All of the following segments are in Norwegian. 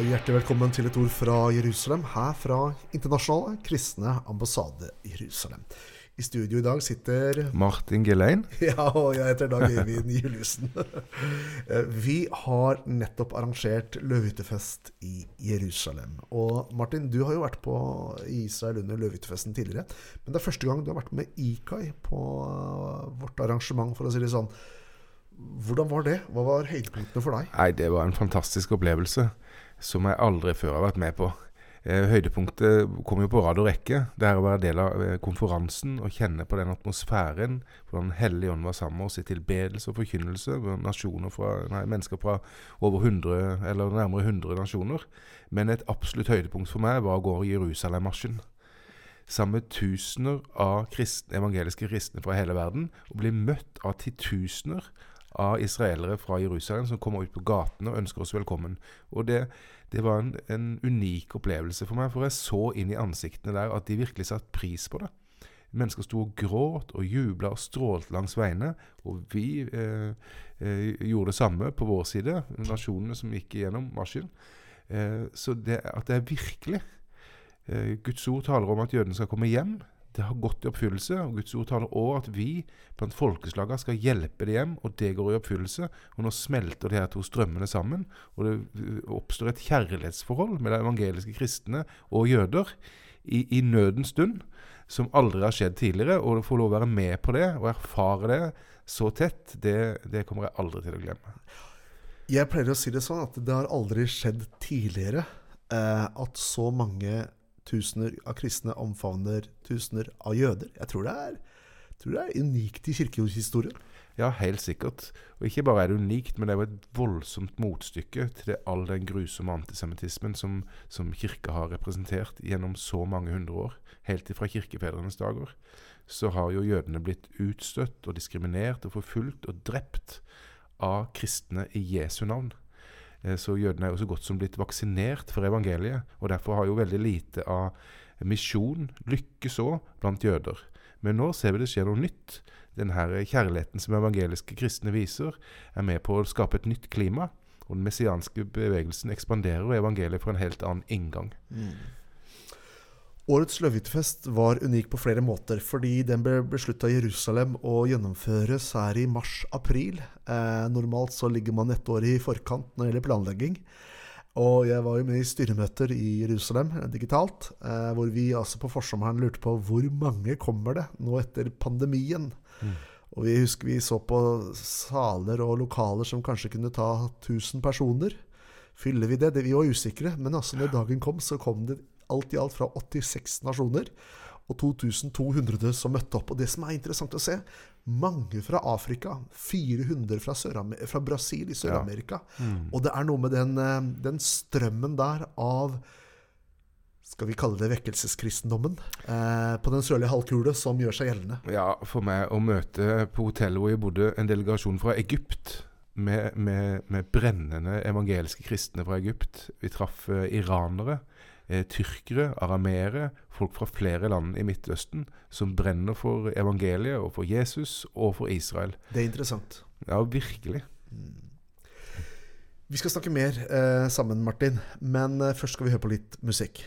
hjertelig velkommen til et ord fra Jerusalem, her fra Internasjonale kristne ambassade Jerusalem. I studio i dag sitter Martin Gelein. Ja, og jeg heter Dag Eivind Juliussen. Vi har nettopp arrangert løvehyttefest i Jerusalem. Og Martin, du har jo vært på Israel under løvehyttefesten tidligere. Men det er første gang du har vært med Ikai på vårt arrangement, for å si det sånn. Hvordan var det? Hva var høydepunktene for deg? Nei, det var en fantastisk opplevelse som jeg aldri før har vært med på. Eh, høydepunktet kom jo på rad og rekke. Det er å være del av eh, konferansen og kjenne på den atmosfæren. Hvordan Hellig Ånd var sammen med oss i tilbedelse og forkynnelse. fra, nei, mennesker fra over 100, eller nærmere 100 nasjoner. Men et absolutt høydepunkt for meg var å gå Jerusalem-marsjen. Sammen med tusener av kristne, evangeliske kristne fra hele verden. Og bli møtt av titusener av israelere fra Jerusalem som kommer ut på gatene og ønsker oss velkommen. Og det, det var en, en unik opplevelse for meg, for jeg så inn i ansiktene der at de virkelig satte pris på det. Mennesker sto og gråt og jubla og strålte langs veiene. Og vi eh, eh, gjorde det samme på vår side, nasjonene som gikk gjennom marsjen. Eh, så det, at det er virkelig eh, Guds ord taler om at jødene skal komme hjem. Det har gått i oppfyllelse. og Guds ord taler òg at vi blant folkeslagene skal hjelpe det hjem, og det går i oppfyllelse. Og nå smelter de her to strømmene sammen, og det uh, oppstår et kjærlighetsforhold mellom evangeliske kristne og jøder i, i nødens stund, som aldri har skjedd tidligere. Og å få lov å være med på det og erfare det så tett, det, det kommer jeg aldri til å glemme. Jeg pleier å si det sånn at det har aldri skjedd tidligere eh, at så mange tusener av kristne omfavner tusener av jøder. Jeg tror det er, tror det er unikt i kirkehistorien. Ja, helt sikkert. Og ikke bare er det unikt, men det er jo et voldsomt motstykke til det, all den grusomme antisemittismen som, som kirka har representert gjennom så mange hundre år. Helt ifra kirkefedrenes dager. Så har jo jødene blitt utstøtt og diskriminert og forfulgt og drept av kristne i Jesu navn. Eh, Så jødene er jo så godt som blitt vaksinert for evangeliet. Og derfor har jo veldig lite av misjon lykkes òg blant jøder. Men nå ser vi det skjer noe nytt. Denne kjærligheten som evangeliske kristne viser, er med på å skape et nytt klima. Og den messianske bevegelsen ekspanderer, evangeliet får en helt annen inngang. Årets Løvhyttefest var unik på flere måter, fordi den ble beslutta i Jerusalem å gjennomføres her i mars-april. Eh, normalt så ligger man ett år i forkant når det gjelder planlegging. Og jeg var jo med i styremøter i Jerusalem eh, digitalt, eh, hvor vi altså på forsommeren lurte på hvor mange kommer det nå etter pandemien. Og vi husker vi så på saler og lokaler som kanskje kunne ta 1000 personer. Fyller vi det? det vi var usikre, men altså når dagen kom, så kom det alt i alt fra 86 nasjoner. Og 2200 som møtte opp. Og det som er interessant å se, mange fra Afrika. 400 fra, fra Brasil i Sør-Amerika. Og det er noe med den, eh, den strømmen der av skal vi kalle det vekkelseskristendommen eh, på den sørlige halvkule som gjør seg gjeldende. Ja, for meg å møte på hotellet hvor jeg bodde, en delegasjon fra Egypt. Med, med, med brennende evangeliske kristne fra Egypt. Vi traff eh, iranere, eh, tyrkere, arameere, folk fra flere land i Midtøsten som brenner for evangeliet og for Jesus og for Israel. Det er interessant. Ja, virkelig. Vi skal snakke mer eh, sammen, Martin, men eh, først skal vi høre på litt musikk.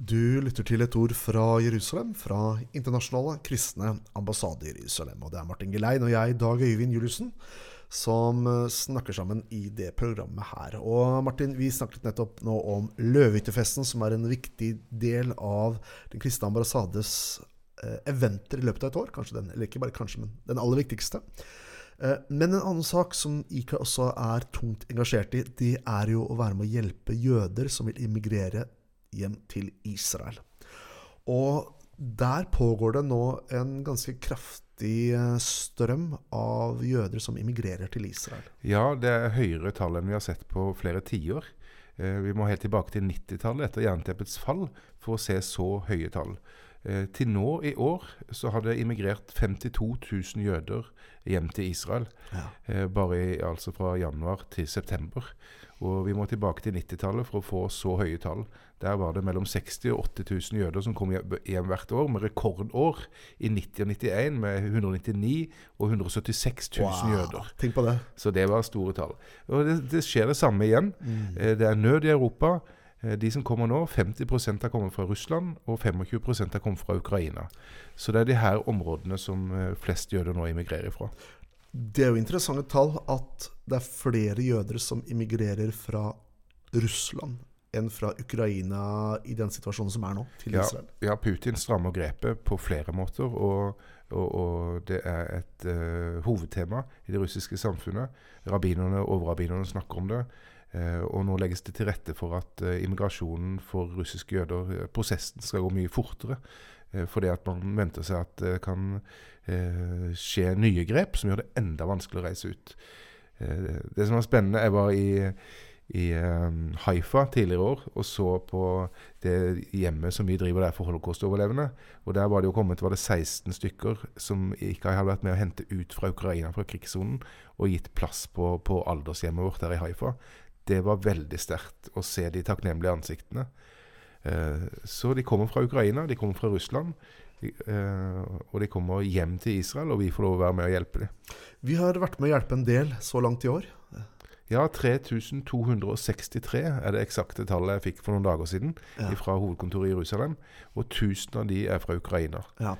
Du lytter til et ord fra Jerusalem, fra Internasjonale kristne ambassade i Jerusalem. Og det er Martin Gelein og jeg, Dag Øyvind Juliussen, som eh, snakker sammen i det programmet her. Og Martin, vi snakket nettopp nå om løvehyttefesten, som er en viktig del av Den kristne ambassades eh, eventer i løpet av et år. Kanskje den, eller ikke bare kanskje, men den aller viktigste. Eh, men en annen sak som IKA også er tungt engasjert i, det er jo å være med å hjelpe jøder som vil immigrere hjem til Israel. Og der pågår det nå en ganske kraftig eh, strøm av jøder som immigrerer til Israel. Ja, det er høyere tall enn vi har sett på flere tiår. Eh, vi må helt tilbake til 90-tallet etter jernteppets fall for å se så høye tall. Eh, til nå i år så har det immigrert 52 000 jøder hjem til Israel. Ja. Eh, bare i, altså fra januar til september. Og vi må tilbake til 90-tallet for å få så høye tall. Der var det mellom 60 og 80 000 jøder som kom hjem hvert år, med rekordår i 90 og 91 med 199 og 176 000 wow, jøder. Tenk på det. Så det var store tall. Og det, det skjer det samme igjen. Mm. Eh, det er nød i Europa. Eh, de som kommer nå, 50% har kommet fra Russland, og 25% har kommet fra Ukraina. Så det er de her områdene som eh, flest jøder nå immigrerer fra. Det er jo interessante tall at det er flere jøder som immigrerer fra Russland enn fra Ukraina i den situasjonen som er nå, til ja, Israel. Ja, Putin strammer grepet på flere måter, og, og, og det er et uh, hovedtema i det russiske samfunnet. Rabbinerne og overrabbinerne snakker om det. Eh, og nå legges det til rette for at eh, immigrasjonen for russiske jøder, eh, prosessen skal gå mye fortere. fordi at man venter seg at det kan skje nye grep som gjør det enda vanskeligere å reise ut. det som var spennende Jeg var i, i Haifa tidligere år og så på det hjemmet som vi driver der for holocaust-overlevende. Og Der var det jo kommet var det 16 stykker som ikke hadde vært med å hente ut fra Ukraina, fra krigssonen, og gitt plass på, på aldershjemmet vårt der i Haifa det var veldig sterkt å se de takknemlige ansiktene. Eh, så de kommer fra Ukraina, de kommer fra Russland. Eh, og de kommer hjem til Israel, og vi får lov å være med og hjelpe dem. Vi har vært med å hjelpe en del så langt i år. Ja, 3263 er det eksakte tallet jeg fikk for noen dager siden ja. fra hovedkontoret i Jerusalem. Og 1000 av de er fra Ukraina. Ja.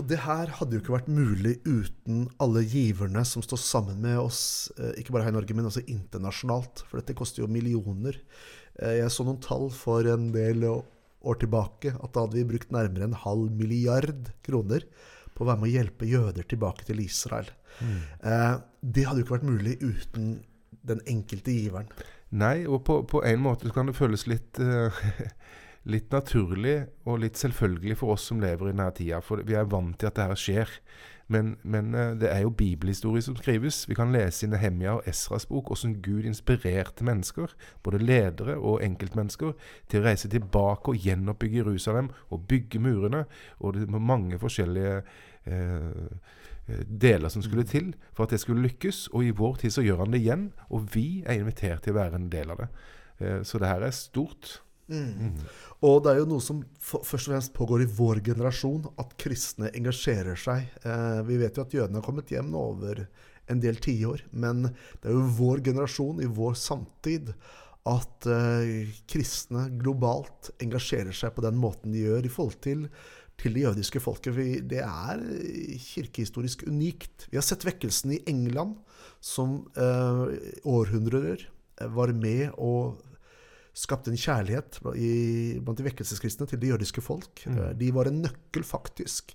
Og det her hadde jo ikke vært mulig uten alle giverne som står sammen med oss, eh, ikke bare her i Norge, men også internasjonalt. For dette koster jo millioner. Eh, jeg så noen tall for en del år tilbake at da hadde vi brukt nærmere en halv milliard kroner på å være med å hjelpe jøder tilbake til Israel. Mm. Eh, det hadde jo ikke vært mulig uten den enkelte giveren. Nei, og på, på en måte kan det føles litt litt naturlig og litt selvfølgelig for oss som lever i denne tida. For vi er vant til at det her skjer. Men, men eh, det er jo bibelhistorie som skrives. Vi kan lese i Nehemia og Esras bok hvordan Gud inspirerte mennesker, både ledere og enkeltmennesker, til å reise tilbake og gjenoppbygge Jerusalem og bygge murene. Og det var mange forskjellige eh, eh, deler som skulle til for at det skulle lykkes. Og i vår tid så gjør han det igjen, og vi er invitert til å være en del av det. Eh, så det her er stort. Mm. Og det er jo noe som først og fremst pågår i vår generasjon, at kristne engasjerer seg. Eh, vi vet jo at jødene har kommet hjem nå over en del tiår, men det er jo vår generasjon, i vår samtid, at eh, kristne globalt engasjerer seg på den måten de gjør i forhold til, til det jødiske folket. For det er kirkehistorisk unikt. Vi har sett vekkelsen i England, som eh, århundrer var med og skapte en kjærlighet blant de vekkelseskristne til det jødiske folk. Mm. Eh, de var en nøkkel, faktisk,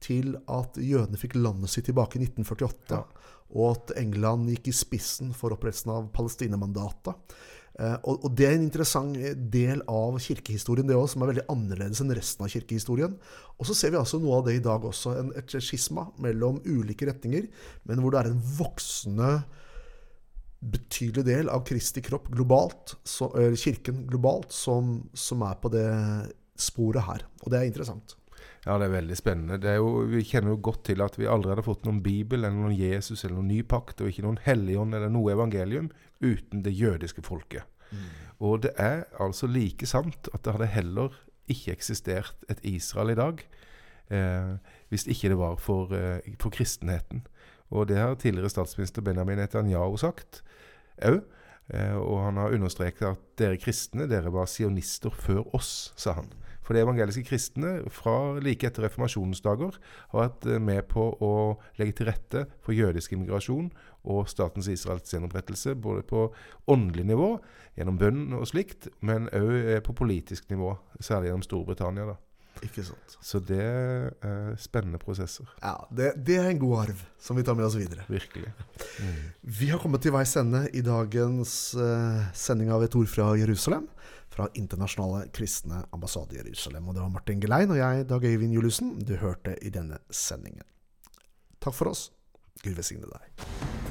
til at jødene fikk landet sitt tilbake i 1948. Ja. Og at England gikk i spissen for opprettelsen av Palestina-mandatet. Eh, og, det er en interessant del av kirkehistorien, det også, som er veldig annerledes enn resten av kirkehistorien. Og så ser vi altså noe av det i dag også. En, et skisma mellom ulike retninger, men hvor det er en voksende betydelig del av Kristi kropp globalt, så, kirken globalt, som, som, er på det sporet her. Og det er interessant. Ja, det er veldig spennende. Er jo, vi kjenner jo godt til at vi aldri hadde fått noen bibel eller noen Jesus eller noen ny pakt, og ikke noen helligånd eller noe evangelium uten det jødiske folket. Mm. Og det er altså like sant at det hadde heller ikke eksistert et Israel i dag eh, hvis ikke det var for, eh, for kristenheten. Og det har tidligere statsminister Benjamin Netanyahu sagt òg. Eh, og han har understreket at dere kristne dere var sionister før oss, sa han. For de evangeliske kristne fra like etter reformasjonens dager har vært eh, med på å legge til rette for jødisk immigrasjon og statens Israels gjenopprettelse, både på åndelig nivå, gjennom bønn og slikt, men òg eh, på politisk nivå, særlig gjennom Storbritannia. da. Ikke sant. Så det er spennende prosesser. Ja, det, det er en god arv som vi tar med oss videre. Virkelig. Vi har kommet til veis ende i dagens uh, sending av Et ord fra Jerusalem. Fra Internasjonale kristne ambassade i Jerusalem. Og det var Martin Gelein og jeg, Dag Øyvind Juliussen, du hørte i denne sendingen. Takk for oss. Gud velsigne deg.